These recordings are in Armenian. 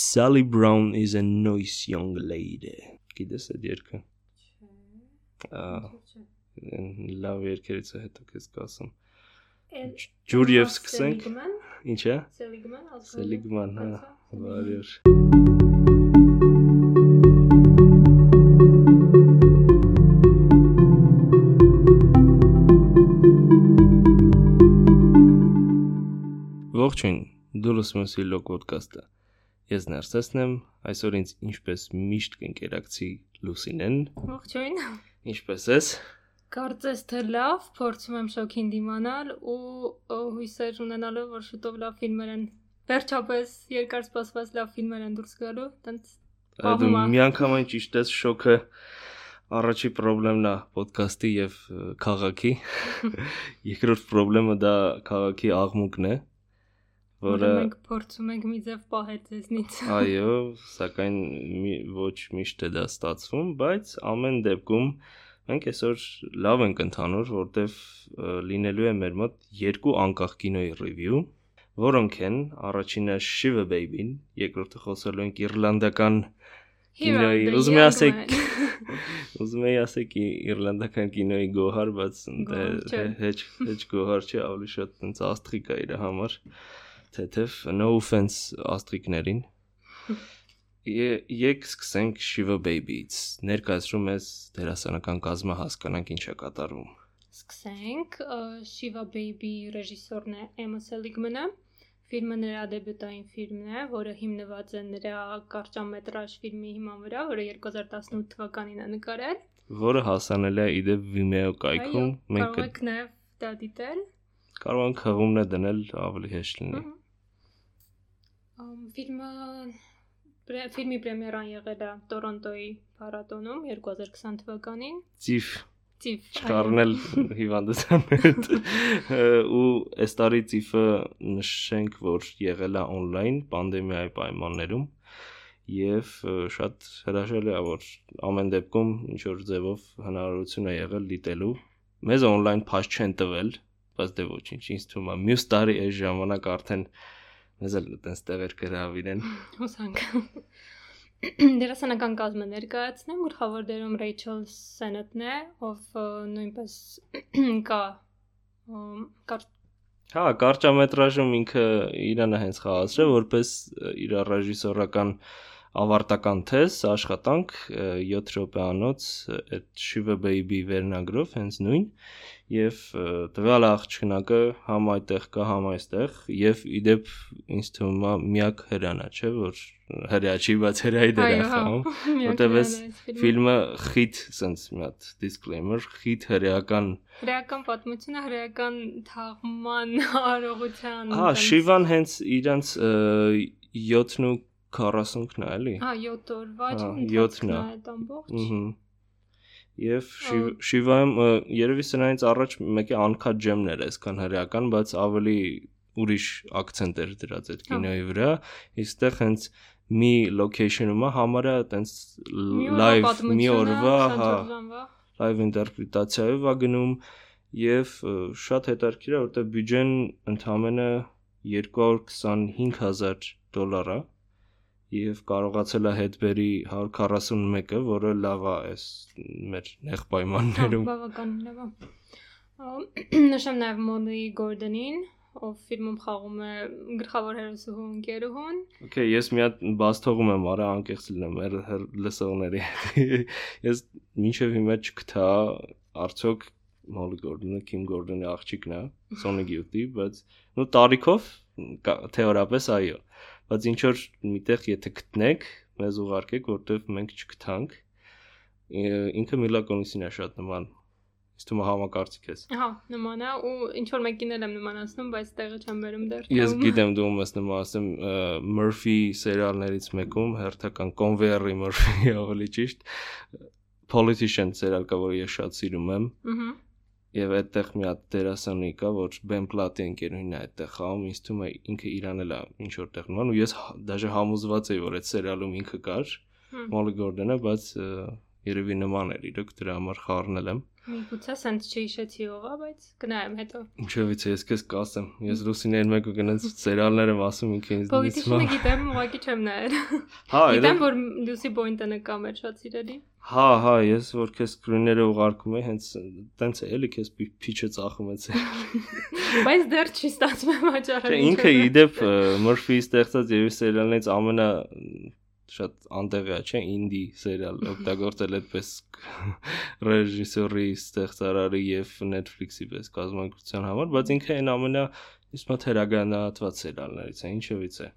Sally Brown is a nice young lady։ Գիտես այդ երգը։ Ահա, լավ երգերից է հետո քեզ կասեմ։ Ջուր եւ սկսենք։ Ինչ է։ Սելիգման, Սելիգման, հա, բարի օր։ Ողջույն, դու լսում ես Ilog podcast-ը։ Ես Ներսեսն եմ, այսօր ինձ ինչպես միշտ կընկերակցի Լուսինեն։ Ողջույն։ Ինչպես ես։ Կարծես թե լավ, փորձում եմ շոքին դիմանալ ու հույսեր ունենալով, որ շուտով լավ ֆիլմեր են։ Վերջապես երկար սպասված լավ ֆիլմեր են դուրս գալու, տենց Դու Ահում ա։ միանգամայն ճիշտ ես շոկը առաջի խնդրեմն է ոդկասթի եւ քաղաքի։ Երկրորդ խնդրեմը դա քաղաքի աղմուկն է, որը որը մենք փորձում ենք մի ձև պահել ձեզնից։ այո, սակայն մի, ոչ միշտ է դա ստացվում, բայց ամեն դեպքում մենք այսօր լավ ենք ընթանուր, որտեվ լինելու է մեր մոտ երկու անկախ կինոյի ռիվյու, որոնք են առաջինը Shiva Baby-ն, երկրորդը խոսելու ենք իռլանդական Կինոյի, ուզում young ասեք Ուզում եի ասեք իռլանդական կինոյի գոհար, բայց դե հեչ հեչ գոհար չի, ավելի շատ տենց աստղիկ է իր համար։ Թեթև no offense աստղիկներին։ Ե- Եկ սկսենք Shiva Baby-ից։ Ներկայացրում ես դերասանական կազմը հասկանանք ինչ է կատարվում։ Սկսենք Shiva Baby ռեժիսորն է Emma Seligman-ը։ Ֆիլմը նրա դեբյուտային ֆիլմն է, որը հիմնված է նրա կարճամետրաժ ֆիլմի հիման վրա, որը 2018 թվականին է նկարել։ Որը հասանել է իդեպ Vimeo կայքում։ Մենք կարող եք նաև դա դիտել։ կարող ենք խաղումն է դնել ավելի հեշտ լինի։ ֆիլմը ֆիլմի պրեմիերան եղել է Տորոնտոյի փառատոնում 2020 թվականին։ Ծիվ Ծիվ։ չկառնել հիվանդության հետ ու այս տարի ծիֆը նշենք որ եղել է on-line պանդեմիայի պայմաններում եւ շատ հրաշալի է որ ամեն դեպքում ինչ որ ձևով հնարավորություն է եղել դիտելու մեզ on-line փաշ չեն տվել բայց դե ոչինչ ինձ թվում է մյուս տարի այս ժամանակ արդեն մեզ էլ այտենց տեղեր կհրավիրեն Հուսանք։ Դերասանական կազմը ներկայացնեմ, գլխավոր դերում Ռեյչել Սենետն է, ով նույնպես կա Հա, կարճամետրաժում ինքը իրանը հենց խաղացրել որպես իր ռեժիսորական ավարտական թես, աշխատանք ը, 7 րոպեանոց այդ Shiva Baby վերնագրով հենց նույն եւ տվյալ աղջկնակը համ այդտեղ կա, համ այստեղ եւ իդեպ ինձ թվում է միակ հրանա, չէ՞ որ հրյա չի, բայց հրայի դեր է խաղում։ որտեվ էս Ֆիլմը խիտ sense մի հատ disclaimer, խիտ հրեական հրեական պատմությունը հրեական թաղման արողության Հա, տենց- Շիվան հենց իրանց 7-40-ն է, էլի։ Հա 7 օրվա յոթն է։ այդ ամբողջ Ահա։ Եվ Շիվ- Շիվայում երևի սրանից առաջ մեկը uncut gem-ներ է, այսքան հրեական, բայց ավելի ուրիշ акցենտ էր դրած այդ կինոյի վրա։ Իսկ այդտեղ հենց մի location-ում է համարյա տենց live մի օրվա, հա, 24 ժամվա։ լայվ ինտերպրետացիայով է գնում եւ շատ հետաքրքիր է որտեղ բյուջեն ընդամենը 225000 դոլար է եւ կարողացել է հետ բերի 141-ը, որը լավ է այս մեր նեղ պայմաններում։ բավական լավ։ է։ Ա, Նշեմ նաև Մոնի Գորդոնին, ով ֆիլմում խաղում է գլխավոր հերոսուհու ընկերուհուն։ Okay, ես մի հատ բաց թողում եմ, արա անկեղծ լինեմ լսողների։ Ես մինչև հիմա չգտա արդյոք Molly Gordon-ը, Kim Gordon-ի աղջիկն է, Sonic Youth-ի, բայց նո տարիքով թեորապես այո։ Բայց ինչ որ միտեղ եթե գտնեք, մեզ ուղարկեք, որտեվ մենք չգտանք։ Ինքը Mila Kunis-ին է շատ նման։ Իսկ դու համակարծիք ես։ Հա, նման է ու ինչ որ մեկին էլ եմ նմանացնում, բայց տեղը չեմ վերում դեռ։ Ես թվում։ գիտեմ դու ում ես նման ասեմ ը, Murphy սերիալներից մեկում հերթական Conveyor Murphy ավելի ճիշտ Politician սերիալ կա, որ ես շատ սիրում եմ Ահա։ եւ այդտեղ մի հատ դերասանի կա, որ Ben Platt-ի ընկերուհին է այդտեղ խաղում, ինձ թվում է ինքը իրան էլ է ինչ որտեղ նման ու ես դաժե համոզված եի, որ այդ սերիալում ինքը կար Molly Gordon-ը, բայց երևի նման էր իրոք դրա համար խառնել եմ։ Միգուցե սենց չհիշեցի ով է, բայց գնայեմ հետո։ Ինչևից է, ես քեզ կասեմ։ Ես Լուսինեն մեկը գնաց սերիալներ եմ ասում ինքը ինձ Պոլիտիկը գիտեմ, ուղղակի չեմ նայել։ Հա, Գիտեմ, որ Լուսի Բոյնտը նկամ էր շատ սիրելի։ Հա, հա, ես որ քեզ սկրիները ուղարկում եմ, հենց տենց է, էլի քեզ փիչը ծախում եմ։ Բայց դեռ չի ստացվում հաճարել։ Չէ, ինքը իդեպ Մորֆի ստեղծած եւ սերիալներից ամենա շատ անտեղի է, չէ, ինդի սերիալ օգտագործել այդպես ռեժիսորի, ստեղծարարի եւ Netflix-ի պես կազմակերպության համար, բայց ինքը այն ամենա իսկ մոտ հերագանատված սերիալներից է, ինչևից է։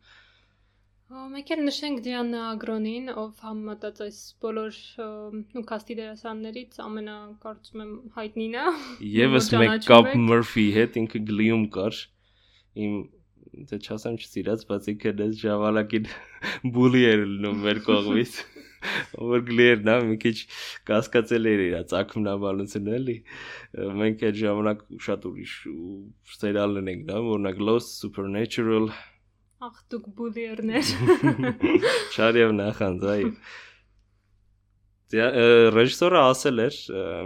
Մեկ էլ նշենք Դիանա Ագրոնին, ով համեմատած այս բոլոր ու կաստի դերասաններից ամենա կարծում եմ հայտնին է։ Եվս մեկ կապ Մուրֆի հետ ինքը գլիում կար։ Իմ դե չասեմ չսիրած, բայց ինքը դες ժամանակին բուլի էր լինում մեր կողմից։ Որ գլեր նա մի քիչ կասկածել էր իր ցակմնաբանությունը էլի։ Մենք այդ ժամանակ շատ ուրիշ սերիալներ ենք դա, օրինակ Lost Supernatural Ախ դուք բուլիերներ։ Շարիև նախանձ, այո։ Դե ռեժիսորը ասել էր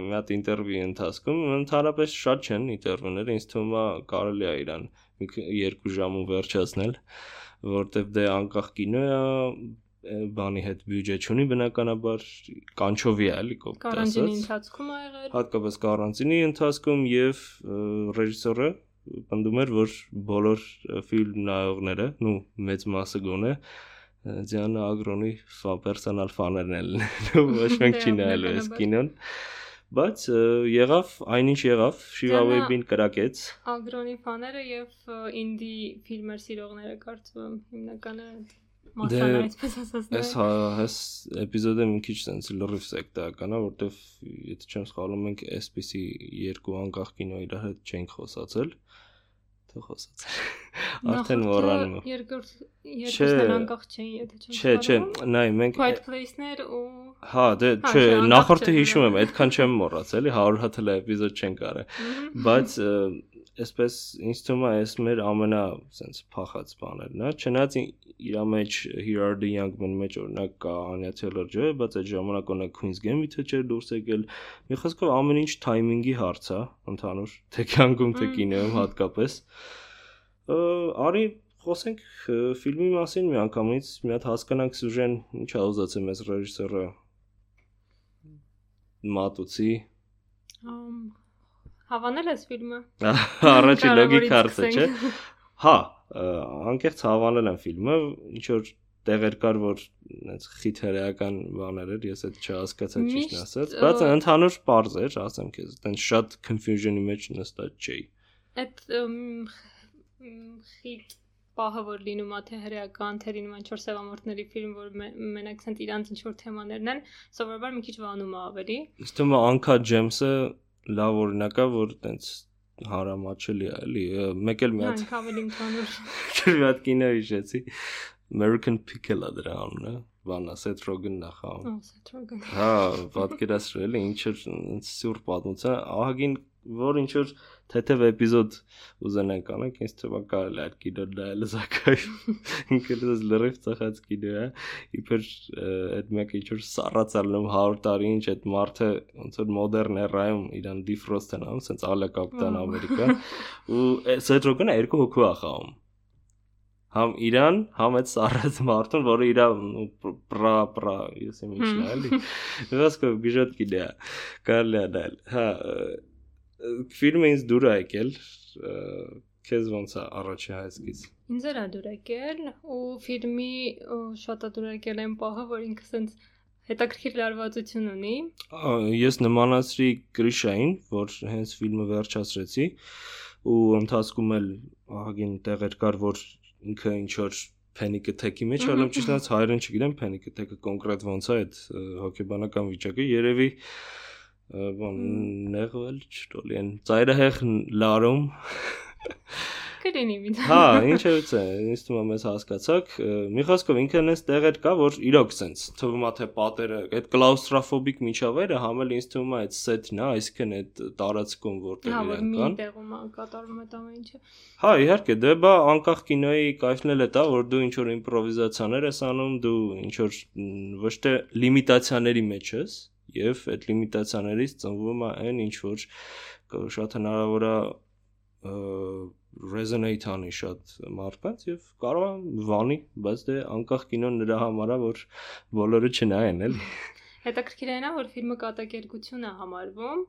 մի հատ ինտերվյուի ընթացքում, ընդհանրապես շատ չեն ինտերվյուները, ինձ թվում է կարելի է իրան մի երկու ժամում վերջացնել, որտեվ դե անկախ կինո է բանի հետ բյուջե չունի բնականաբար կանչովի է էլի կոպտ ասած կարանտինի ընթացքում ա եղել հատկապես կարանտինի ընթացքում եւ ռեժիսորը պնդում էր որ բոլոր ֆիլմ նայողները նու մեծ մասը գոնե Ձյանը Ագրոնի պերսոնալ ֆաներն են ոչ մենք չի նայելու այս կինոն բայց եղավ այնինչ եղավ Շիվավեբին կրակեց Ագրոնի ֆաները եւ ինդի ֆիլմեր սիրողները կարծում եմ հիմնականը Դե այս այս էպիզոդը մի քիչ sense լրիվ սեկտական է, որտեվ եթե չեմ սխալվում, մենք այսպիսի երկու անկախ կինո իր հետ չենք խոսացել թե խոսացել։ Արդեն մոռանում եմ։ Երկրորդ երկուսն անկախ չէին, եթե չեմ Չէ, չէ, նայ, մենք Quiet Place-ներ ու Հա, դե չէ, նախորդը հիշում եմ, այդքան չեմ մոռացել, 100 հատ էլ էպիզոդ չեն կարել։ Բայց այսպես ինձ թվում է այս մեր ամենա sense փախած բաներն է չնայած իր մեջ Here are the young men մեջ օրինակ կա Anya Taylor-Joy բայց այդ ժամանակ օրինակ Queen's Gambit-ը չէր դուրս եկել մի խոսքով ամեն ինչ թայմինգի հարց է ընդհանուր թե կյանքում թե կինոյում հատկապես արի խոսենք ֆիլմի մասին մի անգամից մի հատ հասկանանք սյուժեն ինչ է ուզացել մեզ ռեժիսորը մատուցի Հավանել ես ֆիլմը։ Առաջի լոգիկ հարցը, չէ։ Հա, անկեղծ հավանել եմ ֆիլմը, ինչ որ տեղեր կար, որ այնց խիթերեական բաներ էր, ես այդ չհասկացա ճիշտ ասած, բայց ընդհանուր པարզ էր, ասեմ քեզ, այնց շատ confusion-ի մեջ նստած չէի։ Այդ խիտ պահը որ լինում է թե հրեական, թե լինում են 4 սևամորտների ֆիլմ, որ մենակ ցենց իրանց ինչ որ թեմաներն են, սովորաբար մի քիչ վանում է ավելի։ Իսկ թվում է Անքա Ջեյմսը լավ օրինակ է, որ տենց հարամաչելի է, էլի։ Մեկ էլ մի հատ Հա, ավելի ընդհանուր։ Մի հատ կինո հիշեցի։ American Pickle-ը դրա անունը, բանա Seth Rogen-ն է խաղում։ Ահա Seth Rogen։ Հա, պատկերացրել է ինչ որ սյուր պատմություն, ահագին որ ինչ որ թեթև էպիզոդ ուզենանք անենք, ինձ թվում է կարելի է նայել սակայն ինքը դες լրիվ ծխած կինո է իբր այդ մեկը ինչ որ սառացալնում 100 տարի ինչ այդ մարդը ոնց որ մոդեռն էրայում իրան դիֆրոստ են անում սենց ալը կապիտան ամերիկա ու Սեթ Ռոգենը երկու հոգու է խաղում համ իրան, համ այդ սառած մարդուն, որը իրա պրա պրա, ես եմ ինչ նայելի։ Վասկո բիժոտ կիդա։ Կարելի է դալ։ Հա, ֆիլմը ինձ դուր է եկել քեզ ոնց է առաջի հայացքից ինձ էրա դուր եկել ու ֆիլմի շատ է դուր եկել այն պահը որ ինքը սենց հետաքրքիր լարվածություն ունի ես նմանացրի Գրիշային որ հենց ֆիլմը վերջացրեցի ու ընթացքում էլ ահագին տեղեր կար որ ինքը ինչ որ Panic Attack-ի մեջ, հələ ճիշտ հայերեն չգիտեմ Panic Attack-ը կոնկրետ ոնց է այդ հոգեբանական վիճակը, երևի բան նեղվել չտոլի են ծայրահեղ լարում մի հա է ուծե ինձ թվում է մեզ հասկացաք մի խոսքով ինքն էս տեղեր կա որ իրոք սենց թվում է թե պատերը այդ կլաուստրոֆոբիկ միջավայրը համել ինձ թվում է այդ սեթն է այսինքն այդ տարածքում որտեղ իրեն կան հա մի տեղում կատարվում է ամեն ինչը հա իհարկե դե բա անկախ կինոյի կայֆն էլ է դա որ դու ինչ որ իմպրովիզացիաներ ես անում դու ինչ որ ոչ թե լիմիտացիաների մեջ ես եւ այդ լիմիտացիաներից ծնվում է այն ինչ որ շատ հնարավոր է resonate անի շատ մարդկանց եւ կարող է վանի, բայց դե անկախ կինոն նրա համար է, որ բոլորը չնայեն, էլի։ Հետաքրքիր է նա, որ ֆիլմը կատակերգություն է համարվում,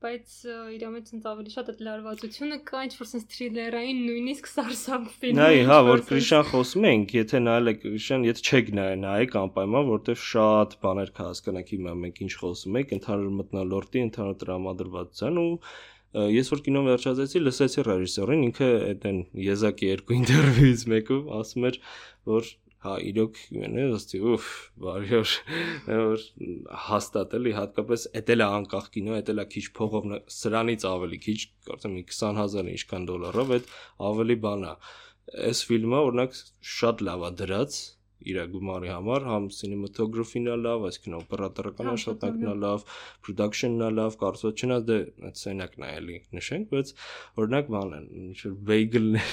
բայց իր մեջ ինձ ավելի շատ այդ լարվածությունը կա, ինչ որ sense թրիլերային, նույնիսկ սարսափ ֆիլմ։ Նայ, հա, որ Կրիշան խոսում ենք, եթե նայել եք Կրիշան, եթե չեք նայել, նայեք անպայման, որտեվ շատ բաներ կհասկանաք հիմա մենք ինչ խոսում ենք, ընդհանուր մտնոլորտի, ընդհանուր տրամադրվածության ու ես որ կինոն վերջացեցի, լսեցի ռեժիսորին, ինքը այդեն Եզակի երկու ինտերվյուից մեկում ասում էր, որ հա իրոք մենը ըստի ուֆ բարյոր որ հաստատ էլի հատկապես էտել է անկախ կինո էտել է քիչ փողով սրանից ավելի քիչ կարծեմ 20000 ինչքան դոլարով այդ ավելի բան է այս ֆիլմը օրինակ շատ լավ է դրած իր գումարի համար, համ cinematography-ն է լավ, այսինքն օպերատորական աշխատանքն է լավ, production-ն է լավ, կարծես չնա դե այդ սենյակն է էլի նշենք, բայց օրինակ բան են, ինչ որ bagel-ներ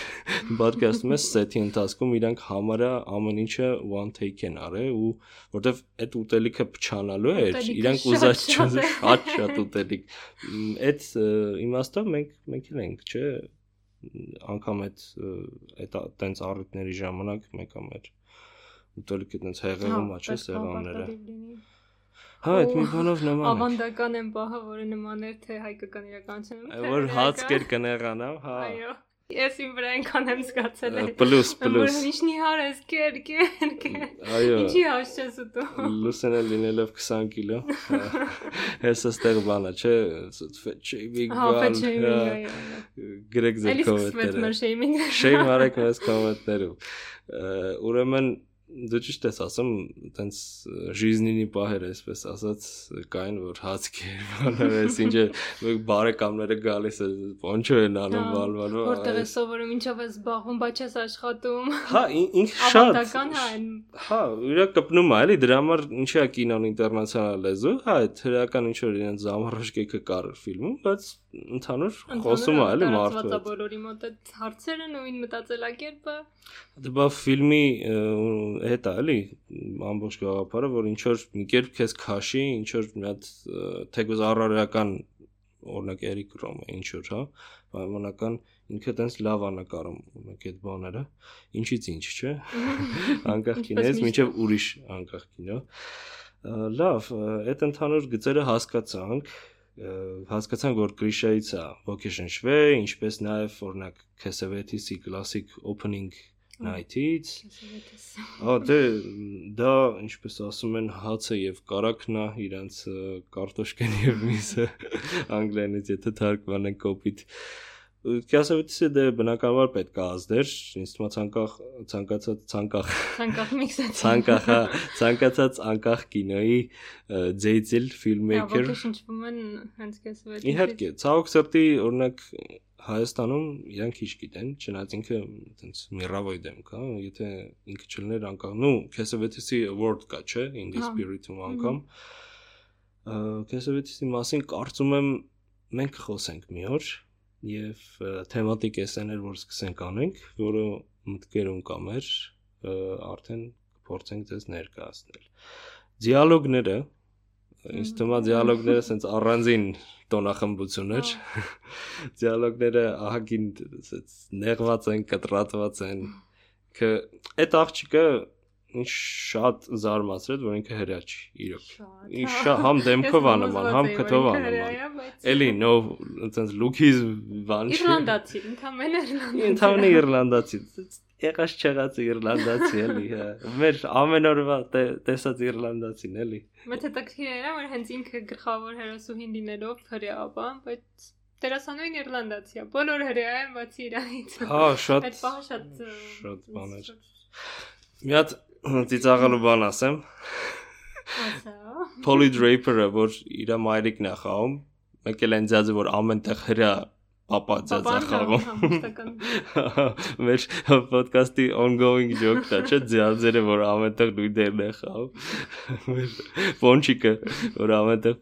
podcast-ում է set-ի ընթացքում իրանք համարը ամեն ինչը one take են արել ու որտեվ այդ ուտելիքը փչանալու էր, իրանք ուզած շատ շատ ուտելիք։ Այդ իմաստով մենք մենք էլ ենք, չէ՞ անգամ այդ այդ տենց առիթների ժամանակ մեկ ամեր ուտելիքը տենց հեղեղում է, չէ, սեղանները։ Հա, այդ մի բանով նման է։ Ավանդական են բահը, որը նման էր թե հայկական իրականությունում։ Որ հաց կեր կներանա, հա։ Այո։ Ես իմ վրա այնքան եմ զգացել Պլյուս, պլյուս։ Ինչնի հարես, կեր, կեր, կեր։ Այո։ Ինչի հաշ չես ուտում։ Լուսենը լինելով 20 կիլո։ Հեսա ստեղ բանա, չէ, Հա, բան։ Գրեք ձեր Էլի սկսվեց կոմենտները։ մեր շեյմինգը։ Շեյմ արեք մեզ կոմենտներում։ Ուրեմն դու ճիշտ ես ասում, տենց ժիզնինի պահեր այսպես ասած կային, որ հացքի բաներ էս ինչը բարեկամները գալիս է պոնչո են անում Հա, բալվալու։ Որտեղ ես սովորում, ինչով ես զբաղվում, բայց ես աշխատում։ Հա, ին- ինքը շատ Ավանդական հա այն։ Հա, իրա կպնում է, էլի դրա համար ինչի է կինոն ինտերնացիոնալ լեզու, հա, այդ հրական ինչ որ իրենց զամռաշկեքը կար ֆիլմում, բայց ընդհանուր խոսում է, էլի մարդու է հետ։ բոլորի մոտ այդ հարցերը, նույն մտածելակերպը։ Դա բա ֆիլմի հետ է, էլի, ամբողջ գաղափարը, որ ինչ որ մի կերպ քեզ քաշի, ինչ որ մի հատ ը, թեկուզ առարարական օրինակ Էրիկ Ռոմը ինչ որ, հա, պայմանական ինքը տենց լավ է նկարում ունեք այդ բաները։ Ինչից ինչ, չէ։ Անկախ միշտ։ մինչև ուրիշ անկախ կինո։ Լավ, այդ ընդհանուր գծերը հասկացանք, ա, հասկացանք, որ Գրիշայից է ոգեշնչվել, ինչպես նաև օրինակ Քեսևետիսի կլասիկ opening night-ից։ Ա դե դա ինչպես ասում են հացը եւ կարակն է իրանց կարտոշկեն եւ միսը անգլերենից եթե թարգմանենք կոպիտ Կասավետիսը դե բնականաբար պետք է ազդեր, ինձ թվում ցանկախ ցանկացած ցանկախ Ցանկախ միքսած։ ցանկախ ցանկացած անկախ կինոյի ձեյցել ֆիլմեյքեր Ահա շնչվում են հենց վեր։ Իհարկե, ցավոք սրտի օրինակ Հայաստանում իրանք ինչ գիտեն, չնայած ինքը այտենց միրավոյ դեմք, հա, եթե ինքը չլներ անկախ, նու Քեսովետիսի award կա, չէ, in the Հա։ spirit-ում անգամ։ Քեսովետիսի մասին կարծում եմ մենք խոսենք մի օր եւ թեմատիկ էսեներ որ սկսենք անենք, որը մտքերում կա մեր, արդեն կփորձենք դες ներկայացնել։ Դիալոգները ինձ թվում է դիալոգները սենց առանձին տոնախմբություն էր։ Դիալոգները ահագին սենց նեղված են, կտրատված են։ Că այդ աղջիկը ինչ շատ զարմացրեց, որ ինքը հրյա չի, իրոք։ Ինչ շա- համ դեմքով է նման, համ քթով է նման։ Էլի նո, այնպես լուքիզ բան չի։ Իռլանդացի, ընդամենը իռլանդացի։ Ընդհանուր իռլանդացի։ Եղած չեղած իռլանդացի էլի, հա։ Մեր ամեն օրվա տե- տեսած իռլանդացին էլի։ Մեծ հետաքրքիր era, որ հենց ինքը գլխավոր հերոսուհին լինելով հրեա բա, բայց դերասանուհին իռլանդացի է։ Բոլոր հրեա են բացի իրանից։ Հա, շատ Այդ պահը շատ շատ բաներ։ շատ- Մի հատ ծիծաղալու բան ասեմ։ Ասա։ Polly Draper-ը, որ իր մայրիկն է խաղում, մեկ էլ այն ձյաձը, որ ամենտեղ հրա պապա ձյաձ է Պապան խաղում։ հա, Մեր podcast-ի ongoing joke-ն է, չէ՞, ձյաձերը, որ ամենտեղ նույններն է խաղում։ Մեր Պոնչիկը, որ ամենտեղ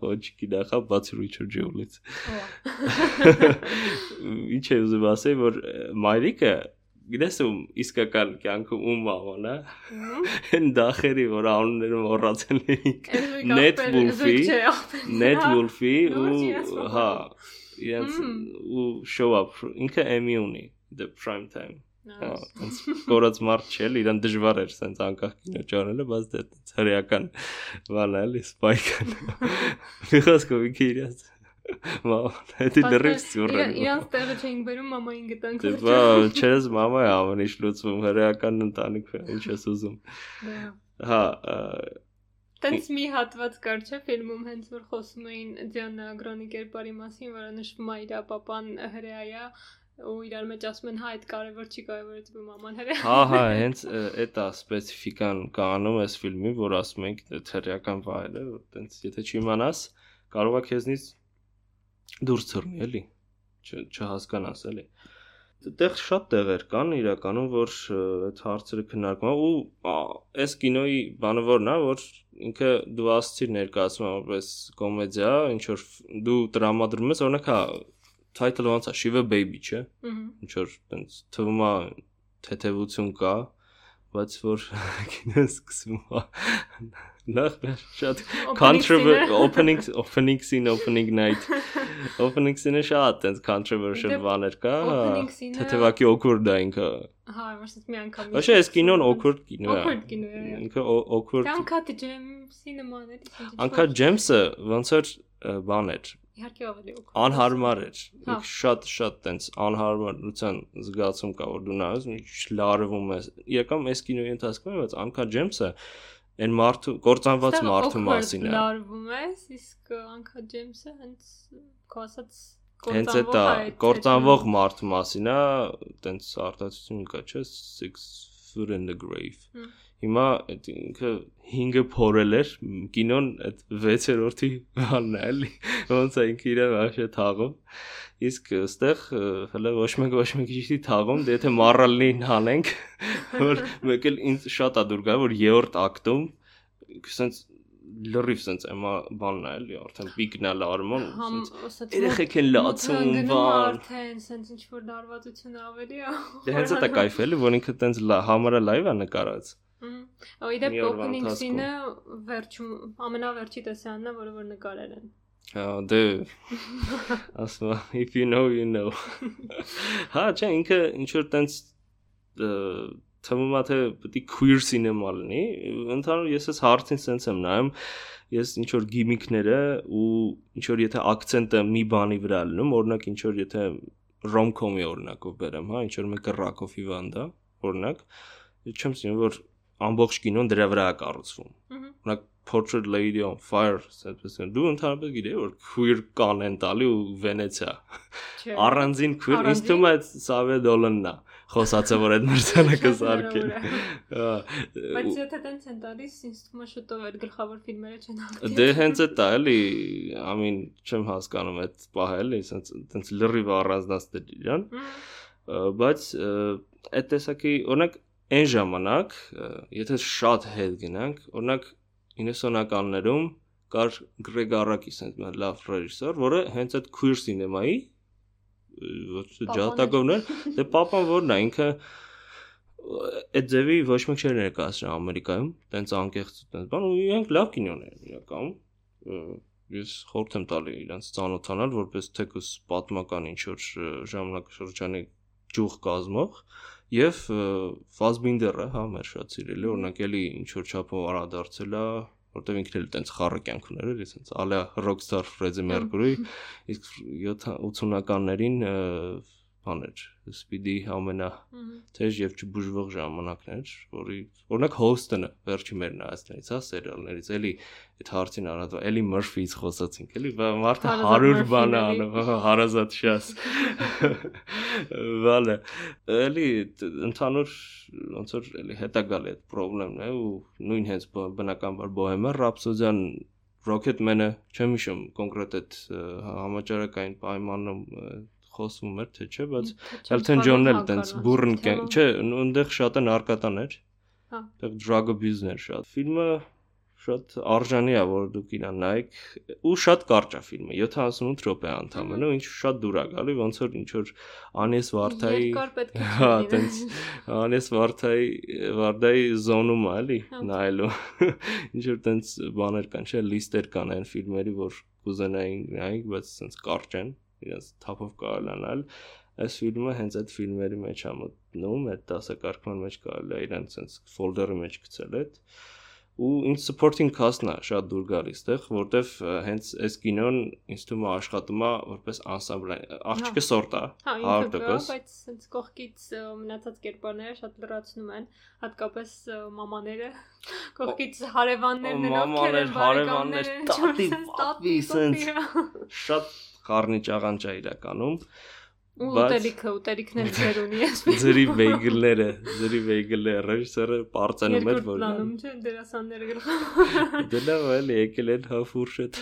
բացի Richard Jewell-ից։ Ո։ Ինչ է ուզում ասել, որ մայրիկը գիտես ում իսկական կյանքում ում է այն դախերի որ անունները մոռացել էինք Net Wolf-ի Net Wolf-ի ու հա իրենց ու show up ինքը Emmy ունի the prime time Ոնց կորած մարդ չէ, իրան դժվար էր սենց անկախ կինո ճանելը, բայց դա հրեական բան է, էլի սպայքն։ Միխոսկովի քիրած։ Մամ, դա դրից ծուրը։ Իրանց տեղը չենք բերում, մամային գտանք։ Դա դե չես մամա է ավելի շլուցում հրեական ընտանիք, ինչ ես ուզում։ Հա, Տենց մի հատված կար չէ ֆիլմում հենց որ խոսում էին Դիանա Գրոնի կերպարի մասին, որը նշվում է իր ապապան հրեայա ու իրար մեջ ասում են հա այդ կարևոր չի կարևորեցվում աման հրեա։ Հա, հա, հենց այդ է սպეციფიკան կանոն էս ֆիլմի, որ ասում ենք թերական վայրը, որ տենց եթե չիմանաս, կարող է քեզնից դուրս ծռնի, էլի։ Չհասկանաս, էլի։ Այդտեղ շատ տեղեր կան իրականում, որ այդ հարցերը քննարկվում ու այս կինոյի բանը որն է, որ ինքը դու ասցիր ներկայացում որպես կոմեդիա, ինչ որ դու տրամադրում ես, օրինակ հա title-ը ոնց է Shiva Baby, չէ։ Ինչ որ տենց թվում է թեթևություն կա, բայց որ կինոն սկսվում է նախ շատ. Controversial opening opening scene opening night. Opening scene-ը շատ տենց controversial բաներ կա. թեթևակի awkward է ինքը հա որսից մի անգամ ոչ էս կինոն awkward կինո է awkward կինո է ինքը awkward Անկա Ջեյմսի նման է Անկա Ջեյմսը ոնց որ բան էր Իհարկե ավելի օգուտ։ Անհարմար էր։ Շատ շատ տենց անհարմարության զգացում կա որ դու նայես ինչ լարվում ես։ Եկամ այս կինոյի ընթացքում բայց Անքա Ջեյմսը այն մարդու կործանված մարդու մասին է։ Լարվում ես, իսկ Անքա Ջեյմսը հենց քո ասած Հենց այդ կործանվող մարդու մասին է, տենց արտացություն կա, չէ՞, six foot in the grave։ Հիմա այդ ինքը 5-ը փորել էր, կինոն այդ 6-րդի բանն է, էլի։ Ոնց է ինքը իրեն вообще թաղում։ Իսկ այստեղ հələ ոչ մեկ ոչ մեկ ճիշտի թաղում, դե եթե մառալին հանենք, որ մեկ էլ ինձ շատ ա դուր գա, որ երրորդ ակտում սենց լրիվ սենց էմա բանն է էլի արդեն պիկն է լարմոն սենց երեխեք են լացում բան արդեն սենց ինչ որ լարվածություն ավելի է դե հենց դա կայֆ էլի որ ինքը տենց համարը լայվ է նկարած Ու իդեպ Կոպենհագենը վերջում ամենավերջի տեսանն է, որը որ նկարել են։ Հա, դե ասում եմ, if you know, you know։ Հա, չէ, ինքը ինչ որ տենց թվում է թե պետք է queer cinema լինի։ Ընդհանուր ես էս հարցին սենց եմ նայում, ես ինչ որ գիմիկները ու ինչ որ եթե акցենտը մի բանի վրա լինում, օրինակ ինչ որ եթե rom-com-ի օրինակով բերեմ, հա, ինչ որ մեկը Rack of Ivan-դա, օրինակ, չեմ ասում որ ամբողջ կինոն դրա վրա է կառուցվում։ Օրինակ Portrait Lady on Fire, այսպես դու ընդհանրապես գիտեի որ queer կան են տալի ու Վենեցիա։ Առանձին queer ինձ թվում է Սավե Դոլանն է խոսացը որ այդ մրցանակը սարքել։ Բայց եթե տենց են տալիս, ինձ թվում է շուտով այդ գլխավոր ֆիլմերը չեն հաղթի։ Դե հենց է դա էլի, ամին չեմ հասկանում այդ պահը էլի, տենց տենց լրիվ առանձնացնել իրան։ Բայց այդ տեսակի օրինակ այն ժամանակ, եթե շատ հետ գնանք, օրինակ 90-ականներում կար Գրեգ Արակիս այնպես մի լավ ռեժիսոր, որը հենց այդ queer cinema-ի ոչ ջատագովն էր, դե papan որն է, ինքը այդ ձևի ոչ մեկ չէր ներկայացրել Ամերիկայում, տենց անկեղծ տենց բան, ու իրենք լավ կինոներ են իրականում ես խորհուրդ եմ տալի իրենց ծանոթանալ որպես թեկուս պատմական ինչ որ ժամանակաշրջանի ջուղ կազմող Եվ Ֆազբինդերը, հա, մեր շատ սիրելի, օրինակ էլի ինչ որ չափով արադարձել է, որտեղ ինքն էլ տենց խառը կյանք ուներ, էլի տենց ալա ռոքստար Ֆրեդի Մերկուրի, իսկ 80-ականներին բաներ Speedy ամենա թեժ եւ չբուժվող ժամանակներ, որի օրինակ Houston-ը վերջի մեր նայածներից, հա, սերիալներից, էլի այդ հարցին առանց էլի Murphy-ից խոսացինք, էլի մարդը 100 բան է անում, հարազատ շաս։ Վալը, էլի ընդհանուր ոնց որ էլի հետա գալի այդ խնդրեմն է ու նույն հենց բնականաբար Bohemian Rhapsody-ան Rocketman-ը չեմ հիշում կոնկրետ այդ համաճարակային պայմանում խոսվում էր, թե չէ, բայց Elton John-ն էլ տենց բուրըն կեն, չէ, այնտեղ շատ է նարկատաներ։ Հա։ Այդտեղ drug abuse-ներ շատ։ Ֆիլմը շատ արժանի է որ դուք իրան նայեք ու շատ կարճ է ֆիլմը 78 րոպե ընդամենը ինչ շատ դուր է գալի ոնց որ ինչ որ Անես Վարդայի հա տենց Անես Վարդայի Վարդայի զոնում է էլի Հա։ նայելու ինչ որ տենց բաներ կան չէ լիստեր կան այն ֆիլմերի որ կուզենային նայեք բայց տենց կարճ են իրենց թափով կարելի է նայել այս ֆիլմը հենց այդ ֆիլմերի մեջ է մտնում այդ դասակարգման մեջ կարելի է իրեն տենց ֆոլդերի մեջ գցել այդ ու ինձ supporting cast-ն է շատ դուր գալիս այդտեղ, որտեվ հենց այս կինոն ինձ թվում է աշխատում է որպես ensemble, աղջիկը սորտ է, Հա, ինքը կա, 100%, բայց sense կողքից մնացած կերպարները շատ լրացնում են, հատկապես մամաները, կողքից հարևաններն են, Մամաներ, հարևաններ, տատի, պապի, սենց։ շատ խառնի ճաղանճ է իրականում, Ու ուտելիքը, ուտելիքն էլ ձեր ունի այսպես։ ձրի վեյգլները, ձրի վեյգլները ռեժիսորը պարծանում էր, որ պլանում չէ, դերասանները գլխը։ դե լավ էլի եկել են հա ֆուրշետ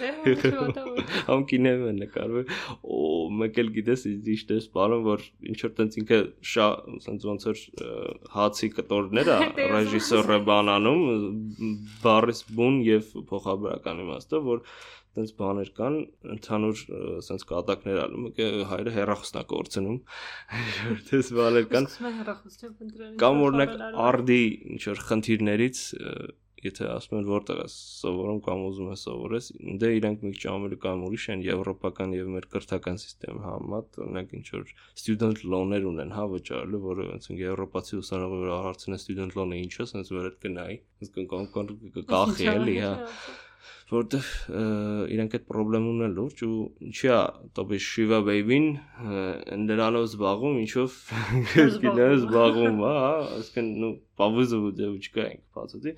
Համ կինեմ է նկարվում։ Օ, մեկ էլ գիտես ինչ դες բանում որ ինչ որ տենց ինքը շա ասենց ոնց որ հացի կտորներ է Դերասան։ ռեժիսորը բանանում բարիս բուն եւ փոխաբերական իմաստով որ տենց բաներ կան ընդհանուր ը, ասենց կատակներ ալում հայրը հերախոսնա կորցնում դες բաներ կան են կամ օրինակ արդի ինչ որ խնդիրներից եթե ասում են որտեղ է սովորում կամ ուզում է սովորես դե իրանք մի քիչ ամերիկան ուրիշ են եվրոպական եւ մեր կրթական համակարգի համեմատ օրինակ ինչ որ student loan-ներ ունեն հա վճարելու որը ոնց որ եվրոպացի ուսանողը հարցնե student loan-ը ինչ է sense որ այդ կնայի sense կան կախի էլի հա որտեվ ը, իրանք այդ խնդրեմ ունեն լուրջ ու ինչի է տոպի Shiva Baby-ն նրանով զբաղվում ինչով կինո զբաղվում հա ասկան նու պավուզը դեուչկա ենք բացի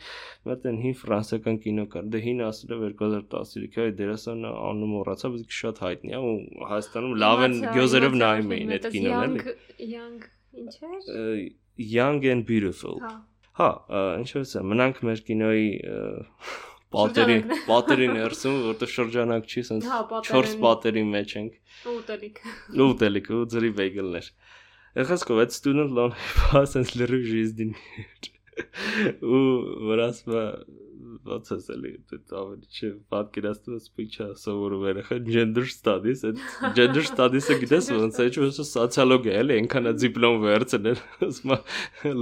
մերտ են հին ֆրանսիական կինո կար դե հին ասել է 2013-ի դերասանը անունը մոռացա բայց շատ հայտնի է ու Հայաստանում լավ են գյոզերով նայում էին այդ կինոն էլի Young ինչ էր։ Young and Beautiful Հա։ Հա, ինչպես է, մնանք մեր կինոյի պատերի պատերի ներսում որտեղ շրջանակ չի սենց 4 պատերի մեջ ենք ու ուտելիք ու ուտելիք ու ձրի վեգելներ ეხասկով այդ student loan pass sense լրիվ ժիզդին ու վրասը ոնց է սելի դա ավելի չէ պատկերացնում ես փիչա սովորում երախա gender studies այդ gender studies-ը գիտես ոնց է չէ՞ սոցիոլոգիա էլի այնքան է դիպլոմ վերցնել ասում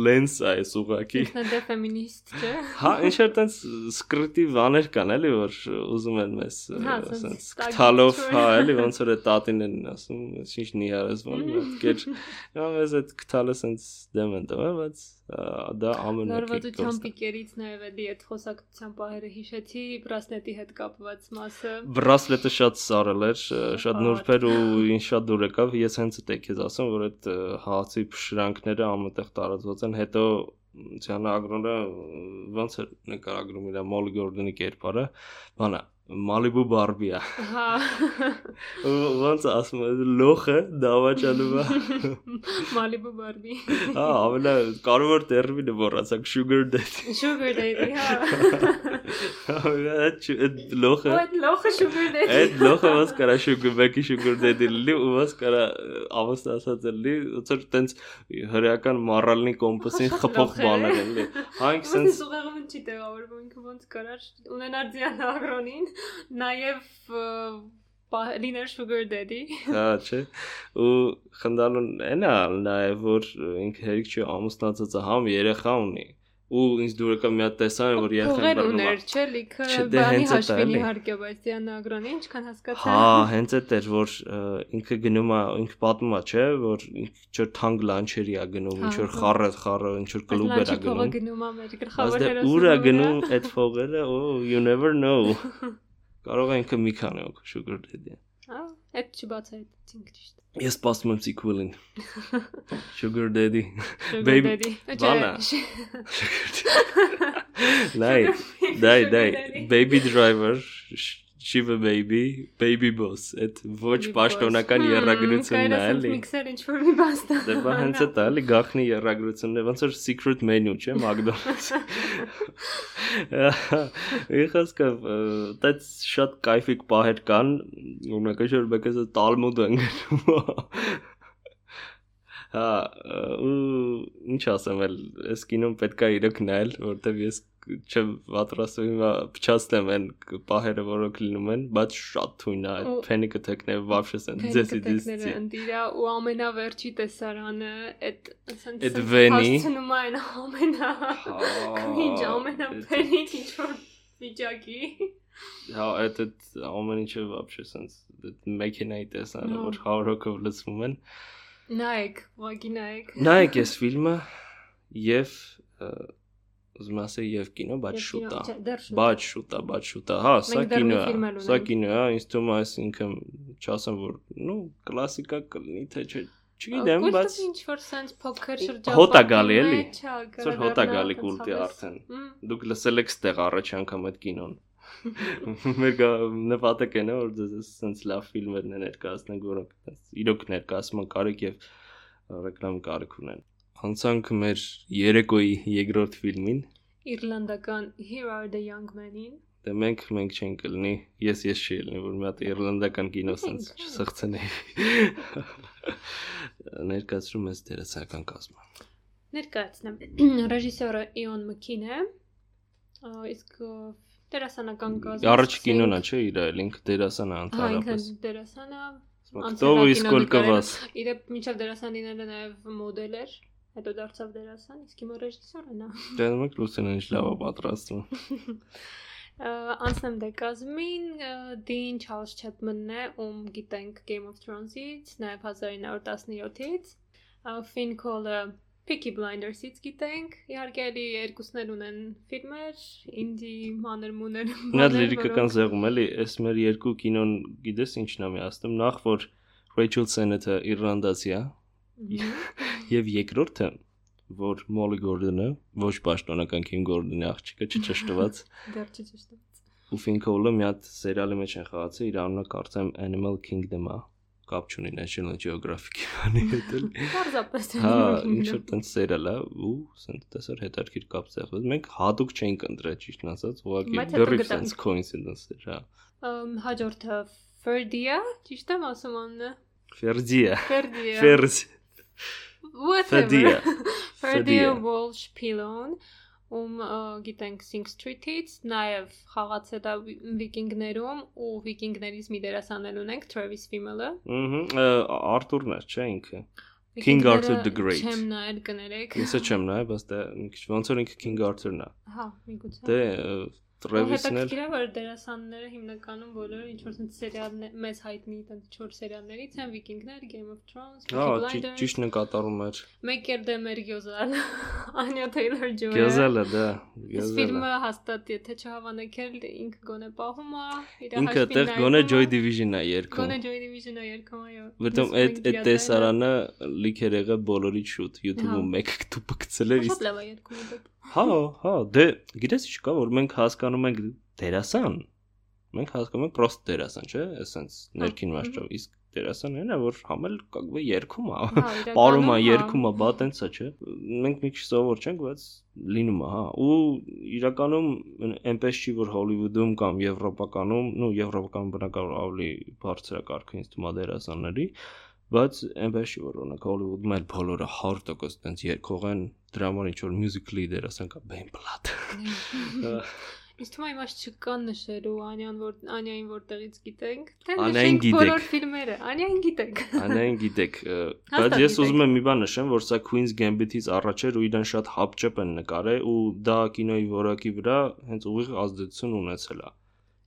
լենս է սուղակի Ինքն դե ֆեմինիստ չէ։ Հա, ինչ որ տենց սկրիտի բաներ կան էլի որ ուզում են մեզ Հա, ասենց չոր։ հա, էլի ոնց որ այդ տատին են ասում, ինչ նիարես բան, կեր։ Հա, մեզ այդ քթալը սենց դեմ են տվել, բայց դա ամենը Նորվատության պիկերից նաև էլի այդ խոսակցության պահերը հիշեցի բրասլետի հետ կապված մասը։ Բրասլետը շատ սարել էր, շատ Ահա, նուրբ էր ու ինձ շատ դուր եկավ։ Ես հենց դա քեզ ասում, որ այդ հացի փշրանքները ամենտեղ տարածված են, հետո Ցյանը ագրոնը ոնց է նկարագրում իր Մոլ Գորդոնի կերպարը, բանա Malibu Barbie-ա։ Հա։ Ոնց ասում է լոխը դավաճանում է։ Malibu Barbie։ Հա, ամենա կարևոր տերմինը մոռացակ sugar daddy։ Sugar daddy, հա։ Այդ լոխը այդ լոխը sugar daddy։ Այդ լոխը ոնց կարա sugar baby sugar daddy լինի ու ոնց կարա ավաստ ասած լինի, ոնց որ տենց հրեական մարալնի կոմպասին խփող բաներ են լի։ Հանք Ոնց սենց ուղեղում չի տեղավորվում ինքը ոնց կարար ունենար ձյան ագրոնին, նաև լիներ sugar daddy։ հա չէ ու խնդալուն այնա նաև որ ինքը հերիք չի ամուսնացած համ երեխա ունի ու ինձ դուր եկա մի հատ տեսան որ երեխան Փողեր բռնում ուներ, չէ, լիքը դե բանի էդ հաշվին իհարկե, բայց ձյան ագրոնի ինչքան հասկացա։ Հա, հենց այդ էր, որ ինքը գնում է, ինքը պատմում է, չէ, որ ինչ որ թանկ լանչերի է գնում, Հա, ինչ որ հա։ խառը, խառը, ինչ որ կլուբեր է փողը գնում։ գնում է մեր Բայց գլխավոր դե հերոսի։ ուր է գնում այդ փողերը, oh, you never know։ Կարող է ինքը մի քանի օք sugar daddy։ Հա, այդ չբացահայտեցինք ճիշտ։ Ես սպասում եմ sequel-ին։ Sugar daddy։ Sugar Baby- daddy։ Չէ, բանա։ sh- Նայ, դայ, Sugar դայ, daddy։ baby driver, sh- Shiva baby, baby boss, այդ ոչ պաշտոնական երագրությունն է, էլի։ միքսեր ինչ որ մի բան ստա։ Դե բա հենց այդ է, էլի գախնի երագրությունն է, ոնց որ secret menu, չէ, McDonald's։ Իհաս կա, դա շատ կայֆիկ պահեր կան, օրինակ որ մեկը զա Talmud ընկնում։ Հա, ինչ ասեմ, էլ այս կինոն պետքա իրոք նայել, որտեվ ես չեմ պատրաստվում հիմա փչացնեմ այն պահերը, որոնք լինում են, բայց շատ թույն է այդ փենիկը թեկները вообще սեն ձեսի դեսի։ Ընդիրա ու ամենավերջի տեսարանը այդ ասենց այդ վենի հասցնում այն ամենա քինչ ամենա փենիկ ինչ որ վիճակի։ Հա, այդ այդ ամեն ինչը вообще սենց մեքենայի տեսարանը որ 100 հոգով լցվում են։ Նայեք, ողի նայեք։ Նայեք այս ֆիլմը եւ ուզում ասել եւ կինո, բայց շուտ է։ Բայց շուտ է, բայց շուտ է։ Հա, սա կինո է։ Սա կինո է, ինձ թվում է, այսինքն չասեմ որ, նու, կլասիկա կլինի, թե չէ, չգիտեմ, բայց ինչ որ sense փոքր շրջապատի հոտա գալի էլի։ Սա հոտա գալի կուլտի արդեն։ Դուք լսել եք ստեղ առաջ անգամ այդ կինոն։ Մեր կա նպատակ է նա որ դες sense լավ ֆիլմեր ներկայացնենք, որոնք իրոք ներկայացման կարիք եւ ռեկլամ կարիք ունեն անցանք մեր երեկոյի երկրորդ ֆիլմին Իռլանդական Here are the young men-ին Դե մենք մենք չենք կլինի, ես ես չի լինի, որ մի հատ իռլանդական կինո sense չսղցնեի։ Ներկայացնում ես դերասանական կազմը։ Ներկայացնեմ։ Ռեժիսորը Իոն Մքին է։ Իսկ դերասանական կազմը Առաջ կինոնա չէ իր էլ ինքը դերասան է ընդհանրապես։ Հա, ինքը դերասան է։ Кто вы сколько вас? Իրեւ միջավ դերասանիները նաև մոդել էր հետո դարձավ դերասան, իսկ հիմա ռեժիսոր է նա։ Դե մենք լուսինն ինչ լավ է պատրաստում։ Անցնեմ դեկազմին, Դին Չարլզ Չեփմենն է, ում գիտենք Game of Thrones-ից, նաև 1917-ից։ Ֆին Կոլը Peaky Blinders-ից գիտենք։ Իհարկե էլի երկուսներ ունեն ֆիլմեր, ինդի մանր մուներ։ Նա լիրիկական զեղում էլի, այս մեր երկու կինոն գիտես ինչն է միացնում, նախ որ Rachel Sennett-ը իռլանդացի է, Եվ երկրորդը, որ Molly Gordon-ը, ոչ պաշտոնական Kim Gordon-ի աղջիկը չճշտված։ Դեռ չճշտված։ Ու Finkel-ը մի հատ սերիալի մեջ են խաղացել, իր անունը կարծեմ Animal Kingdom-ա կապ չունի National Geographic-ի բանի հետ էլ։ Պարզապես Հա, ինչ որ տենց սերիալ է ու սենց տեսար հետարքիր կապ ծեղված։ Մենք հadoop չենք ընտրել ճիշտ ասած, ուղղակի դրիվ սենց coincidence էր, հա։ Հաջորդը Ferdia, ճիշտ եմ ասում անունը։ Ferdia։ Ferdia։ Ferdi Whatever. Ferdia Walsh Pilon ում գիտենք Sing Street-ից, նաև խաղացել է վիկինգներում ու վիկինգներից մի դերասանել ունենք Travis Fimmel-ը։ Ահա, Arthur-ն է, չէ ինքը։ King Arthur the Great։ Չեմ նայել կներեք։ Իսկ չեմ նայել, բայց դա ոնց որ ինքը King Arthur-ն է։ Հա, միգուցե։ Դե Travis-ն էլ հետաքրքիր է որ դերասանները հիմնականում բոլորը ինչ որ սերիալներ մեծ հայտնի տենց 4 սերիալներից են Վիկինգներ, Game of Thrones, Peaky Blinders։ Հա, ճիշտ նկատառում էր։ Մեկ էլ դե մեր Գյոզալ, Anya Taylor-Joy։ Գյոզալը դա, Գյոզալը։ Ֆիլմը հաստատ եթե չհավանեք ինքը գոնե պահում է, իր հաշվին Ինքը այդտեղ գոնե Joy Division-ը երգում։ Գոնե Joy Division-ը երգում, այո։ Որտեղ այդ այդ տեսարանը լիքեր եղել բոլորից շուտ YouTube-ում մեկ դուպը գցել էր։ Շատ լավ է երգում դա։ Հա, հա, դե գիտես ինչ կա, որ մենք հասկանում ենք դերասան։ Մենք հասկանում ենք պրոստ դերասան, չէ՞, այսպես ներքին մասով։ Իսկ դերասանն է, որ համել կգվե երկում է, ապարում է, երկում է, բա տենց է, չէ։ Մենք մի քիչ սովոր չենք, բայց լինում է, հա։ Ու իրականում այնպես չի, որ Հոլիվուդում կամ Եվրոպականում, նո, Եվրոպական բնակավոր ավելի բարձրակարգ ինստումա դերասանների, բայց այնպես չի որ օրինակ Հոլիվուդում էլ բոլորը 100% տենց երկող են դրա համար ինչ որ musical դերասան կա Ben Platt Ինձ թվում է իմաց չկան նշելու Անյան որ Անյային որտեղից գիտենք թե նշենք բոլոր ֆիլմերը Անյային գիտենք Անյային գիտեք բայց ես ուզում եմ մի բան նշեմ որ սա Queen's Gambit-ից առաջ էր ու իրեն շատ հապճեպ են նկարել ու դա կինոյի որակի վրա հենց ուղիղ ազդեցություն ունեցել է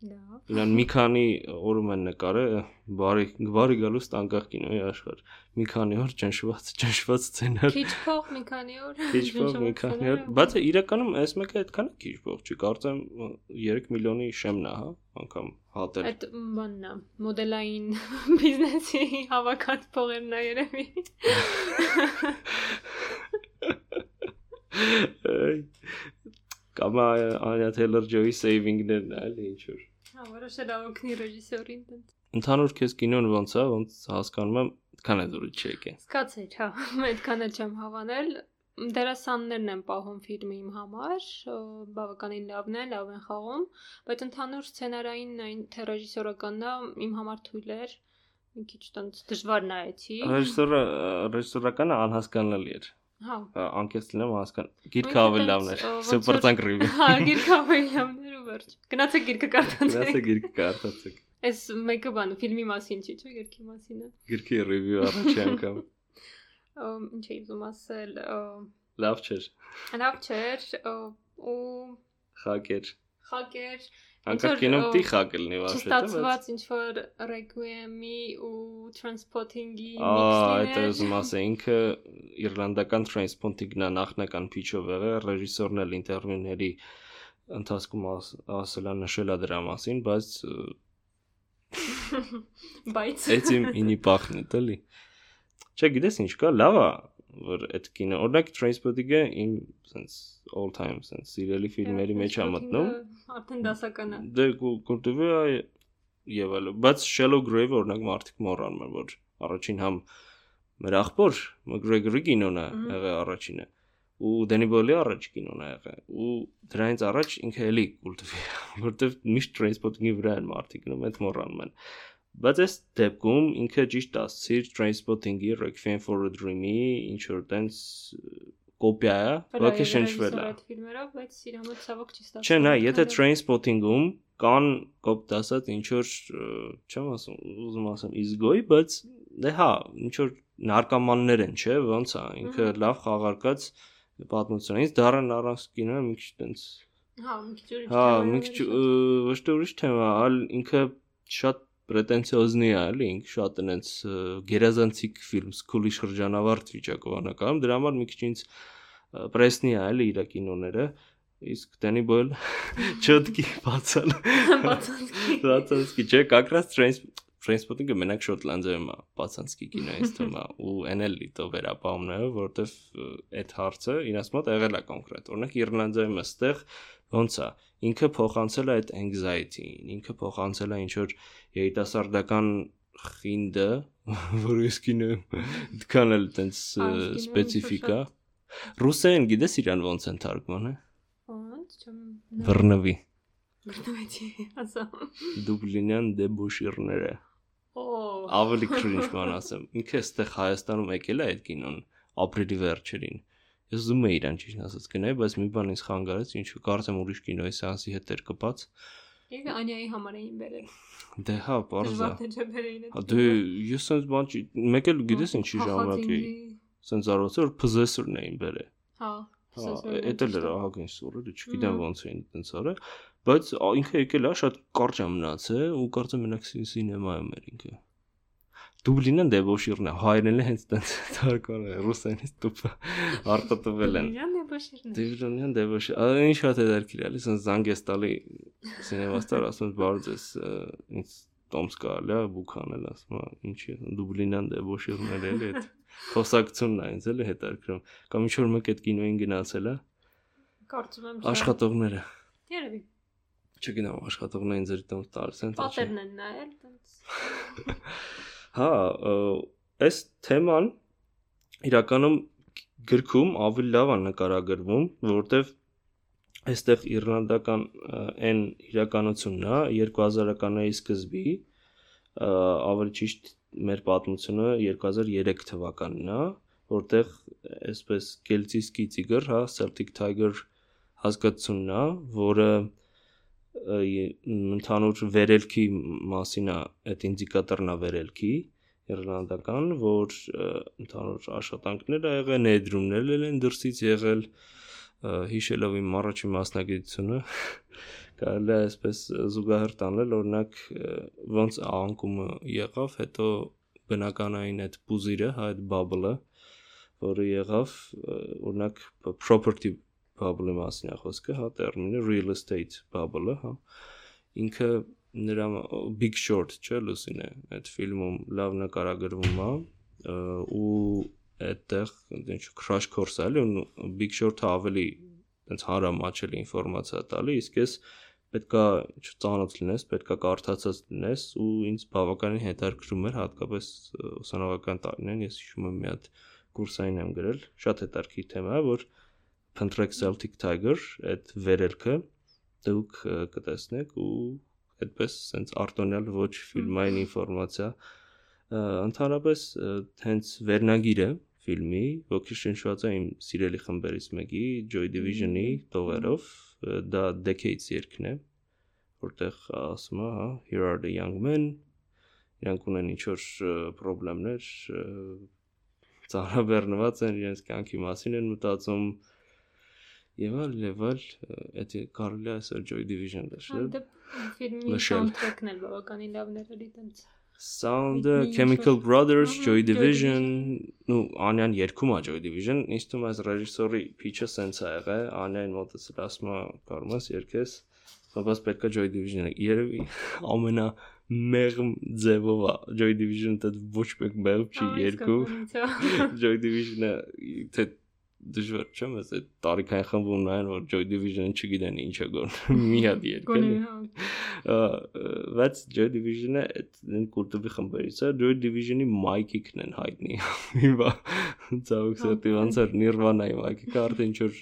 Լավ։ Իրան մի քանի օրում են նկարել, բարի բարի գալուց անկախ կինոյի աշխարհ։ Մի քանի օր ճնշված, ճնշված սցենար։ Քիչ փող մի քանի օր։ Քիչ փող մի քանի օր, բայց իրականում այս մեկը այդքան է քիչ փող չի, կարծեմ 3 միլիոնի շեմն է, հա, անգամ հատել։ Այդ բանն է, մոդելային բիզնեսի հավաքած փողերն է երևի։ Կամ Անյա Թեյլոր-Ջոյի saving-ներն է, էլի ինչ որ։ Հա, որոշել է օգնի ռեժիսորին տենց։ Ընդհանուր քեզ կինոն ոնց է, ոնց հասկանում եմ, այդքան է դուրս չեկե։ Սկացել, հա, այդքան էլ չեմ հավանել։ Դերասաններն են պահում ֆիլմը իմ համար, բավականին լավն է, լավ են խաղում, բայց ընդհանուր սցենարային այն թե ռեժիսորականն իմ համար թույլ էր մի քիչ տենց դժվար նայեցի։ Ռեժիսորը ռեժիսորականը անհասկանալի էր Հա։ անկես լինեմ հասկան։ Գիրքը ավելի լավն էր։ Սուպեր ծանկ ռիվյու։ Հա, գիրքը ավելի լավն էր ու վերջ։ Գնացեք գիրքը կարդացեք։ Գնացեք գիրքը կարդացեք։ Այս մեկը բանը ֆիլմի մասին չի, չէ՞, գիրքի մասին է։ Գիրքի ռիվյու առաջի անգամ։ Ինչ էի ուզում ասել, Լավ չէր։ լավ չէր ու Խակեր։ խակեր Անկա որ, կինոն ո, պիտի խակել նի վաշտը։ չստացված ինչ որ Requiem-ի ու Transpotting-ի Ա, այդ միքսն ուզում ասել ինքը իռլանդական Transpotting-ն է նախնական pitch-ով եղել, ռեժիսորն էլ ինտերվյուների ընթացքում աս- ասել է նշել է դրա մասին, բայց բայց Էց իմ ինի պախն է տալի։ Չէ, գիտես ինչ կա, լավ է, որ այդ կինո, օրինակ Trainspotting-ը իմ sense all time sense սիրելի ֆիլմերի մեջ է մտնում։ Արդեն դասական է։ Դե կուլտիվը եւ այլ, բայց Shallow Grave օրինակ մարդիկ մոռանում են, որ առաջին համ մեր աղբոր McGregor-ի կինոն է եղել առաջինը ու Danny Boyle-ի առաջ կինոն է եղել ու դրանից առաջ ինքը էլի կուլտիվի է, որտեվ միշտ Trainspotting-ի վրա են մարդիկ գնում, այդ մոռանում են։ Բայց այս դեպքում ինքը ճիշտ ասցիր Trainspotting-ի Requiem for a Dream-ի ինչ որ տենց կոպիա է, ոգի շնչվել է։ Այդ ֆիլմերով, բայց իրամը ցավոք չի ստացվում։ Չէ, նա, եթե Trainspotting-ում կան կոպտ ասած ինչ որ չեմ ասում, ուզում ասեմ իզգոյ, բայց դե հա, ինչ որ նարկոմաններ են, չէ, ոնց է, ինքը լավ խաղարկած պատմությունից դառն առանց կինոը մի քիչ տենց Հա, մի քիչ ուրիշ։ Հա, թեմա մի է, քիչ ոչ թե ուրիշ թեմա, այլ ինքը շատ պրետենցիոզնի է, էլի, ինք շատ այնց գերազանցիկ ֆիլմ, սկուլի շրջանավարտ վիճակով անակարում, դրա համար մի քիչ ինձ պրեսնի է, էլի, իր կինոները, իսկ Danny Boyle չոտքի բացան։ Բացանցքի։ Բացանցքի, չէ, կակրած Trains Trainspotting-ը մենակ Շոտլանդիայում է, Բացանցքի կինոյից թվում է ու NL լիտո վերապահումները, որովհետև այդ հարցը իրաց մոտ եղել է կոնկրետ։ Օրինակ Իռլանդիայում էստեղ ոնց է ինքը փոխանցել է այդ anxiety-ին ինքը փոխանցել է ինչ որ երիտասարդական խինդը որ իսկին դքան էլ տենց սպეციფიკա ռուսերեն գիտես իրան ոնց են թարգմանը ոնց չեմ բռնվի բռնվեցի ասա դուբլինյան դեբուշիրները ավելի քրինջ բան ասեմ ինքը էստեղ հայաստանում եկել է այդ կինոն ապրիլի վերջերին Ես ուզում եի իրան ճիշտ ասած գնայի, բայց մի բան ինձ խանգարեց, ինչու կարծեմ ուրիշ կինոյի սեանսի հետ էր կպած։ Եվ Անյայի համար էին բերել։ Դե հա, այդ։ Հա դե ես sense բան չի, մեկ էլ գիտես ինչի ժամանակ էի։ Sense արոցը որ possessor-ն էին բերել։ Հա։ Հա, էդ էլ էր է։ ահագին սուրը, չգիտեմ ոնց էին տենց արել, բայց ինքը եկել է շատ կարճ է մնացել ու կարծեմ մենակ սի- սինեմայում էր ինքը։ Դուբլինն դեբոշիրն է, հայերենը հենց տենց թարգման է, ռուսերենից տուփը արտատվել են։ Իրան է բաշիրն։ Դեբլինյան դեբոշի, այն շատ է դարքիր էլի, սենց զանգես տալի սինեմաստար ասում բարդ ես ինձ Տոմսկա լա բուքանել ասում է, ինչի է դուբլինյան դեբոշիրներ էլի այդ խոսակցությունն է ինձ էլի հետարքրում կամ ինչ որ մեկ այդ կինոյին գնացել է Կարծում եմ։ աշխատողները Երևի։ չգիտեմ աշխատողներին ձեր տոմս տալիս են Պատերն են նայել, տենց։ Հա, այս թեման իրականում գրքում ավելի լավ է նկարագրվում, որովհետև այստեղ իռլանդական այն իրականությունն է 2000-ականների սկզբի, ավելի ճիշտ մեր պատմությունը 2003 թվականն է, որտեղ այսպես Կելտիսկի տիգր, հա, Celtic Tiger հասկացությունն է, որը ընդհանուր վերելքի մասին է, այդ ինդիկատորն է վերելքի իռլանդական, որ ընդհանուր աշխատանքներ ա եղել, ներդրումներ են դրսից եղել, հիշելով իմ առաջին մասնագիտությունը, կարելի է այսպես զուգահեռ տանել, օրինակ ոնց անկումը եղավ, հետո բնականային այդ բուզիրը, այդ bubble-ը, որը եղավ, օրինակ property bubble-ի մասին է խոսքը, հա տերմինը real estate bubble-ը, հա ինքը նրա Big Short, չէ, լուսին է, այդ ֆիլմում լավ նկարագրվում է ու այդտեղ ինչ crash course էլի, ու Big Short-ը ավելի այնց հարամաչելի ինֆորմացիա տալի, իսկ ես պետքա ծանոթ լինես, պետքա կարդացած լինես ու ինձ բավականին հետաքրքրում էր հատկապես ուսանողական տարիներին ես հիշում եմ մի հատ կուրսային եմ գրել, շատ հետաքրքիր թեմա է, որ փնտրեք Celtic Tiger, այդ վերելքը դուք կտեսնեք ու այդպես sense արտոնյալ ոչ ֆիլմային ինֆորմացիա ընդհանրապես հենց վերնագիրը ֆիլմի, ոգեշնչված է իմ սիրելի խմբերից մեկի Joy Division-ի տողերով, դա Decades երգն է, որտեղ ասում է, հա, Here are the young men, իրանք ունեն ինչ որ խնդիրներ, ծանրաբեռնված են իրենց կյանքի մասին են մտածում, Եվ այլ եւ այլ, դա կարելի է ասել Joy Division լսել։ Դե ֆիլմի soundtrack-ն էլ բավականին լավն էր էլի տենց։ Sound Chemical Brothers, Joy Division, նու Անյան երգում է Joy Division, ինձ թվում է ռեժիսորի pitch-ը սենց է եղել, Անյան մոտից ասում է, կարող ես երգես, բայց պետք է Joy Division-ը երևի ամենա մեղմ ձևով է Joy Division-ը ոչ մեկ մեղմ չի երկու Joy Division-ը թե դժվար չէ՞ մեզ այդ տարիքային խմբում նայեն որ Joy Division-ը չգիտեն ինչ է գործում մի հատ երկել բայց Joy Division-ը այդ կուլտուբի խմբերից է Joy Division-ի Mike-իկն են հայտնի հիմա ցավոք սրտի ոնց էր Nirvana-ի Mike-ը արդեն ինչ որ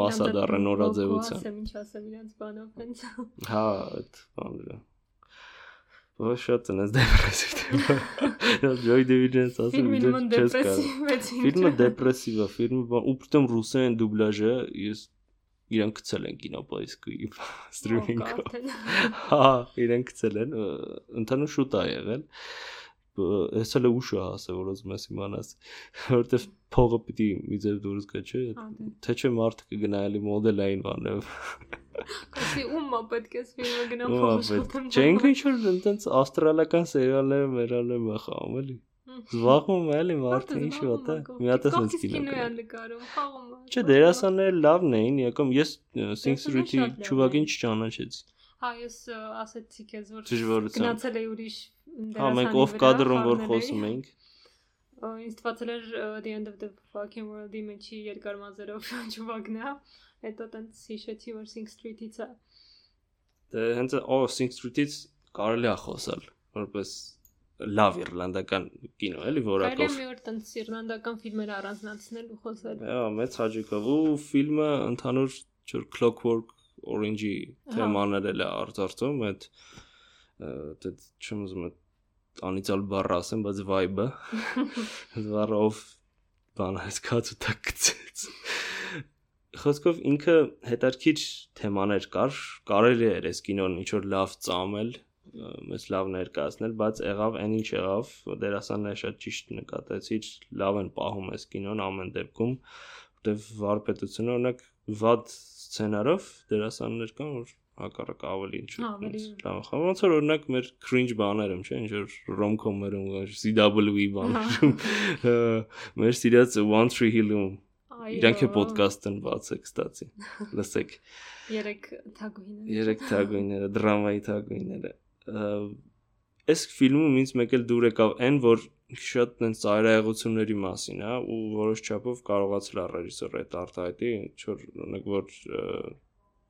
մասա դառը նորաձևության ասեմ ինչ ասեմ իրենց բանով հենց հա այդ բանը Ոչ շատ այս դեպրեսիվ թեմա։ Joy Division-ը ասում եմ չես կարող։ Ֆիլմը դեպրեսիվ է, ֆիլմը ու պրիտոմ ռուսերեն դուբլաժը ես իրենք գցել են կինոպոիսկի ստրիմինգով։ Հա, իրենք գցել են, ընդհանուր շուտ է եղել ես հələ ուշ է ասել որ ուզում ես իմանաս որովհետև փողը պիտի մի ձև դուրս գա չէ դե։ թե չէ մարդը կգնայելի մոդելային բաներով Կասի ում է պետք է ֆիլմը գնա փողը Չէ ինքը ինչ որ այնտենց ավստրալիական սերիալները մերալը մխամ էլի Զվաղում էլի մարդը ինչ ոտ է մի հատ էս կինո կինո է նկարում խաղում Չէ դերասանները լավն էին եկամ ես Sing Street-ի ճուվակին չճանաչեցի Հա ես ասեցի քեզ որ գնացել էի ուրիշ Հա մենք off cadr-ում որ խոսում էինք ինձ թվացել էր the end of the fucking world-ի մեջի երկար մազերով ճուվակն է հետո տենց հիշեցի որ Sing Street-ից է Դե հենց օ Sing Street-ից կարելի է խոսալ որպես լավ իռլանդական կինո էլի որակով Կարելի մի օր տենց իռլանդական ֆիլմեր առանձնացնել ու խոսել Հա մեծ հաճիկով ու ֆիլմը ընդհանուր ջուր Clockwork Orange-ի թեմաներ էլ է արձարծում այդ դա չեմ ուզում անիցալ բառ ասեմ, բայց vibe-ը զվարով բան հասկաց ու տակցեց։ Խոսքով ինքը հետարքիչ թեմաներ կար, կարելի էր այս կինոն ինչ որ լավ ծամել, մեծ լավ ներկայացնել, բայց եղավ այն ինչ եղավ, դերասանները շատ ճիշտ նկատեցիր, լավ են պահում այս կինոն ամեն դեպքում, որտեվ վարպետությունը օրինակ վատ սցենարով դերասաններ կան, որ հակառակ ավելի ինչ լավ խա ոնց որ օրինակ մեր cringe բաներում չէ ինչ որ rom-com-երում CW բաներում մեր սիրած One Tree Hill-ում իրանք է ոդկասթն բացեք ստացի լսեք երեք թագուհիները երեք թագուհիները դրամայի թագուհիները այս ֆիլմում ինձ մեկ էլ դուր եկավ այն որ շատ տենց ծայրահեղությունների մասին, հա, ու որոշ չափով կարողացել է ռեժիսորը այդ արտահայտի, ինչ որ օրինակ որ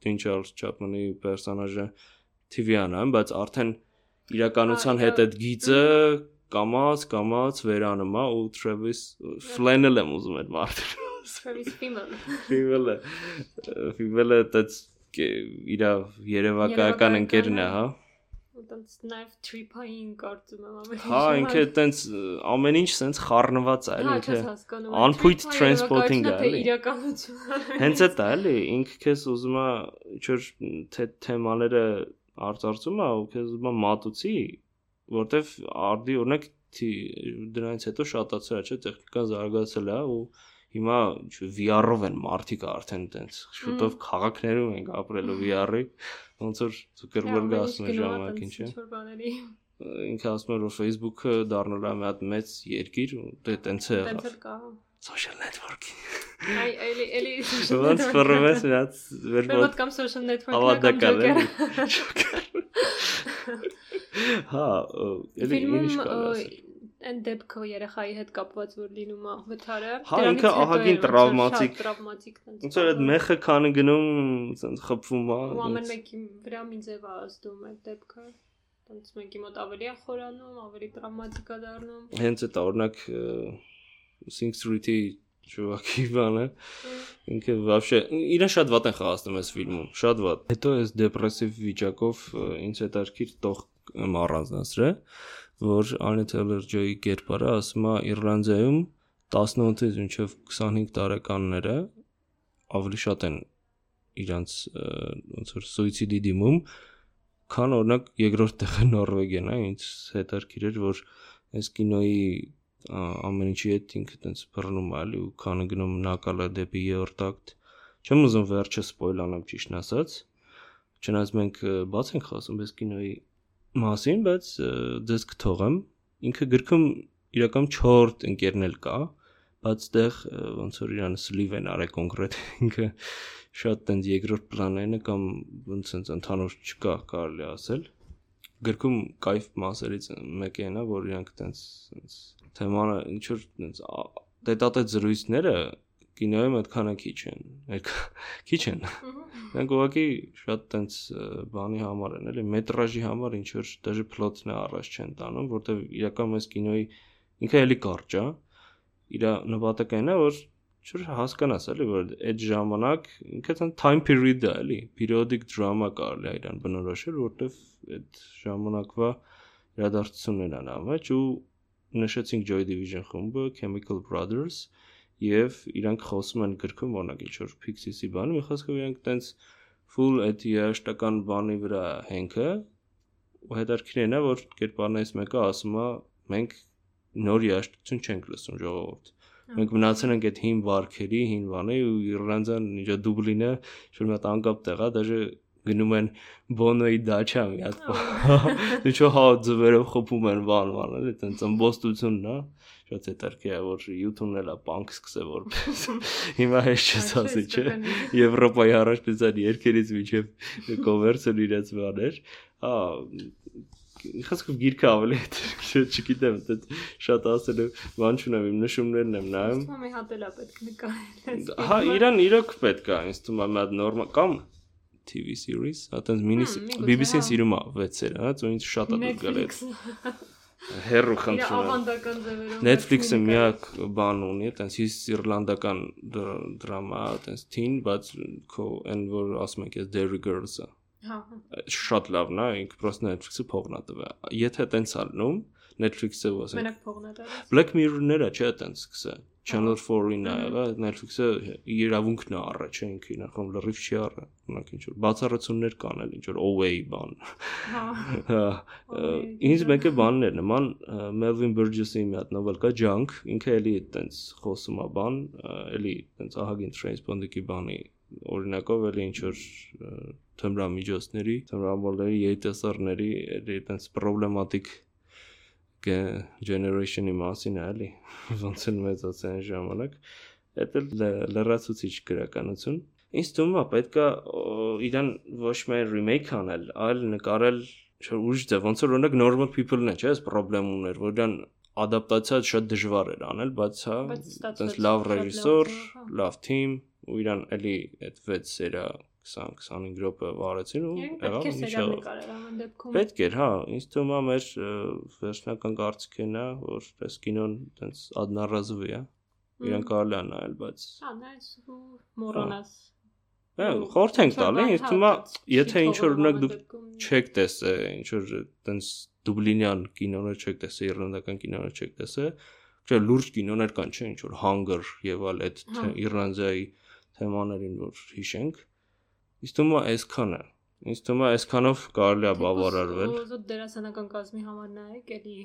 Dean Charles Chapman-ի պերսոնաժը TV-ան է, բայց արդեն իրականության հետ այդ գիծը կամած կամած վերանում է ու Travis Flannel եմ ուզում այդ մարդը Travis Fimmel Fimmel-ը Fimmel-ը դից իր երևակայական ընկերն է, հա տենց նաև trip-ային կարծում եմ ամեն ինչ։ Հա, ինքը տենց ամեն ինչ սենց խառնված է, էլի ինքը unput transporting է, էլի։ Իրականություն։ Հենց այդ է, էլի, ինքը քեզ ուզում է ինչ-որ թե թեմաները արծարծում է ու քեզ ուզում է մատուցի, որտեվ արդի օրինակ դրանից հետո շատացել է, չէ, տեխնիկան զարգացել է ու հիմա VR-ով են մարդիկ արդեն տենց շուտով քաղաքներում են ապրելու VR-ի ոնց որ Zuckerberg-ը ասում է ժամանակին, չէ։ Ինքը ասում է որ Facebook-ը դառնալու է մի հատ մեծ երկիր դե տենց է եղավ։ Տենց կա։ Social networking։ Այ էլի էլի ոնց ֆորմես հատ վեր ոտ կամ social network-ը կամ Joker։ Հա, էլի ինչ կա այն դեպքը երեխայի հետ կապված որ լինում է վթարը հա ինքը ահագին տրավմատիկ տրավմատիկ ոնց որ այդ մեխը քանը գնում ցենց խփվում է ու ամեն մեկի վրա մի ձև է ազդում այդ դեպքը ոնց մեկի մոտ ավելի է խորանում ավելի տրավմատիկ է դառնում հենց այդ օրինակ Sing Street-ի ճուղակի բանը ինքը вообще իրեն շատ վատ են խաղացնում այս ֆիլմում շատ վատ հետո այս դեպրեսիվ վիճակով ինձ հետարքիր տող առանձնացրել որ Anya Taylor-Joy-ի կերպարը ասում է Իռլանդիայում 18-ից մինչև 25 տարեկանները ավելի շատ են իրանց ոնց որ սուիցիդի դիմում, քան օրինակ երկրորդ տեղը Նորվեգիան է, ինձ հետարքիր էր, որ այս կինոյի ամեն ինչի հետ ինքը տենց բռնում է, էլի ու քանը գնում նակալը դեպի երրորդ ակտ։ Չեմ ուզում վերջը սպոյլ անեմ ճիշտ ասած։ Չնայած մենք բաց ենք խոսում այս կինոյի մասին, բայց ձեզ կթողեմ։ Ինքը գրքում իրական 4 ընկերներ կա, բայց դեղ ոնց որ իրան սլիվ են արել կոնկրետ ինքը շատ տենց երկրորդ պլանային կամ ոնց sense ընդհանուր չկա կարելի ասել գրքում կայֆ մասերից մեկը նա որ իրանք տենց տենց թեմանը ինչ որ տենց դետատե զրույցները կինոյում այդքան է քիչ են քիչ են Մենք ուղղակի շատ տենց բանի համար են, էլի մետրաժի համար ինչ որ դաժե փլոթն է առաջ չեն տանում, որտեվ իրական այս կինոյի ինքը էլի կարճ է։ Իր նպատակն է, որ չոր հասկանաս էլի, որ այդ ժամանակ ինքը ցան time period է, էլի, periodic drama կարելի է իրան բնորոշել, որտեվ այդ ժամանակվա իրադարձություններն են ամեջ ու նշեցինք Joy Division խումբը, Chemical Brothers, եւ իրանք խոսում են գրքում օրինակ ինչ որ Pixis-ի բանը, մի խոսքով իրանք տենց full այդ երաշտական բանի վրա հենքը ու հետարքիրն է որ կերպարներից մեկը ասում է մենք նոր երաշտություն չենք լսում ժողովուրդ մենք մնացել ենք այդ հին վարքերի, հին բանի ու Իռլանդիան ինչա Դուբլինը շուտ մի հատ անկապ տեղ է, դաժե գնում են Բոնոյի դաչա մի հատ։ Ինչո հա ձվերով խփում են բան բան, էլի տենց ըմբոստությունն է շատ հետարքի է որ YouTube-ն էլա պանկ սկսե որպես հիմա հեշտ չես ասի չէ Եվրոպայի առաջնության երկերից միջև կոմերցիոն իրաց բաներ հա Խասկով գիրքը ավելի չգիտեմ, դա շատ ասելու բան չունեմ, իմ նշումներն եմ նայում։ Ինձ թվում է հատելա պետք նկարել։ Հա, իրան իրոք պետք է, ինձ թվում է մի հատ նորմալ կամ TV series, հա տենց մինի BBC-ն սիրում է 6 սեր, հա, ու ինձ շատ է դուք գալի հերրու խնդրում Netflix-ը միակ բան ունի, այտենց հիս իռլանդական դրամա, այտենց teen, բայց քո այն որ ասում եք, Dairy Girls-ը։ Հա, հա։ Շատ լավն է, ինքը պրոստը Netflix-ը փողն է տվել։ Եթե այտենց ալնում, Netflix-ը ասենք։ Մենակ փողն է տալիս։ Black Mirror-ները չէ այտենց սկսը։ Channel 4-ին է եղել, Netflix-ը իրավունքն է առա, չէ ինքը նախոմ լրիվ չի առա։ Ունակ ինչ որ բացառություններ կան էլ ինչ որ OA բան։ Հա։ Ինձ մեկը բաններ նման Melvin Burgess-ի մի հատ նովել կա Junk, ինքը էլի այտենց խոսում է բան, էլի այտենց ահագին Transponder-ի բանի օրինակով էլի ինչ որ թմրամիջոցների, թմրամոլների, երիտասարդների էլի այտենց պրոբլեմատիկ generation-ի մասին է, էլի, ոնց են մեծացան ժամանակ, դա լրացուցիչ գրականություն։ Ինձ թվում է պետքա իրան ոչ միայն remake անել, այլ նկարել չէ ուրիշ ձև, ոնց որ օրինակ normal people-ն է, չէ, այս խնդրեմ ուներ, որ դրան ադապտացիա շատ դժվար էր անել, բայց հա, այտենց լավ ռեժիսոր, հա։ լավ թիմ, ու իրան էլի այդ 6 սերա 20-25 րոպե վարեցին ու եղավ ինչ եղավ։ Պետք էր, հա, ինձ թվում է մեր վերջնական կարծիքն է, որ այս կինոն տենց adnarazvi է։ Իրան կարելի է նայել, բայց Հա, նայես ու մոռանաս։ Հա, խորտ ենք տալի, ինձ թվում է, եթե ինչ որ օրինակ դուք չեք տեսել, ինչ որ տենց դուբլինյան կինոներ չեք տեսել, իռլանդական կինոներ չեք տեսել, չէ, լուրջ կինոներ կան, չէ, ինչ որ Hunger եւ այլ այդ հա։ Իռլանդիայի թեմաներին որ հիշենք, Իսկ թվում է այսքանը։ Ինձ թվում է այսքանով կարելի է բավարարվել։ Ոզոտ դերասանական կազմի համար նայեք, էլի։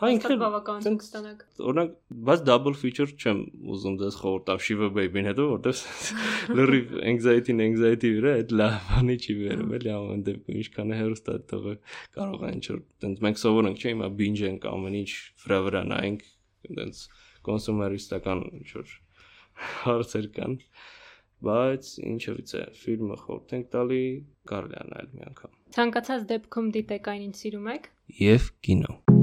Հա ինքը բավական կստանաք։ Օրինակ, բայց double feature չեմ ուզում դες խորտավ Shiva Baby-ն հետո, որտեվ լրիվ anxiety-ն anxiety վրա այդ լավանի չի վերում, էլի ամեն դեպքում ինչքան է հերոստա թողը կարող է ինչ-որ տենց մենք սովոր ենք, չէ՞, հիմա binge ենք ամեն ինչ վրա վրա նայենք, տենց կոնսումերիստական ինչ-որ հարցեր կան բայց ինչևից է ֆիլմը խորտ ենք տալի կարելի է նայել մի անգամ ցանկացած դեպքում դիտեք այն ինչ սիրում եք եւ կինո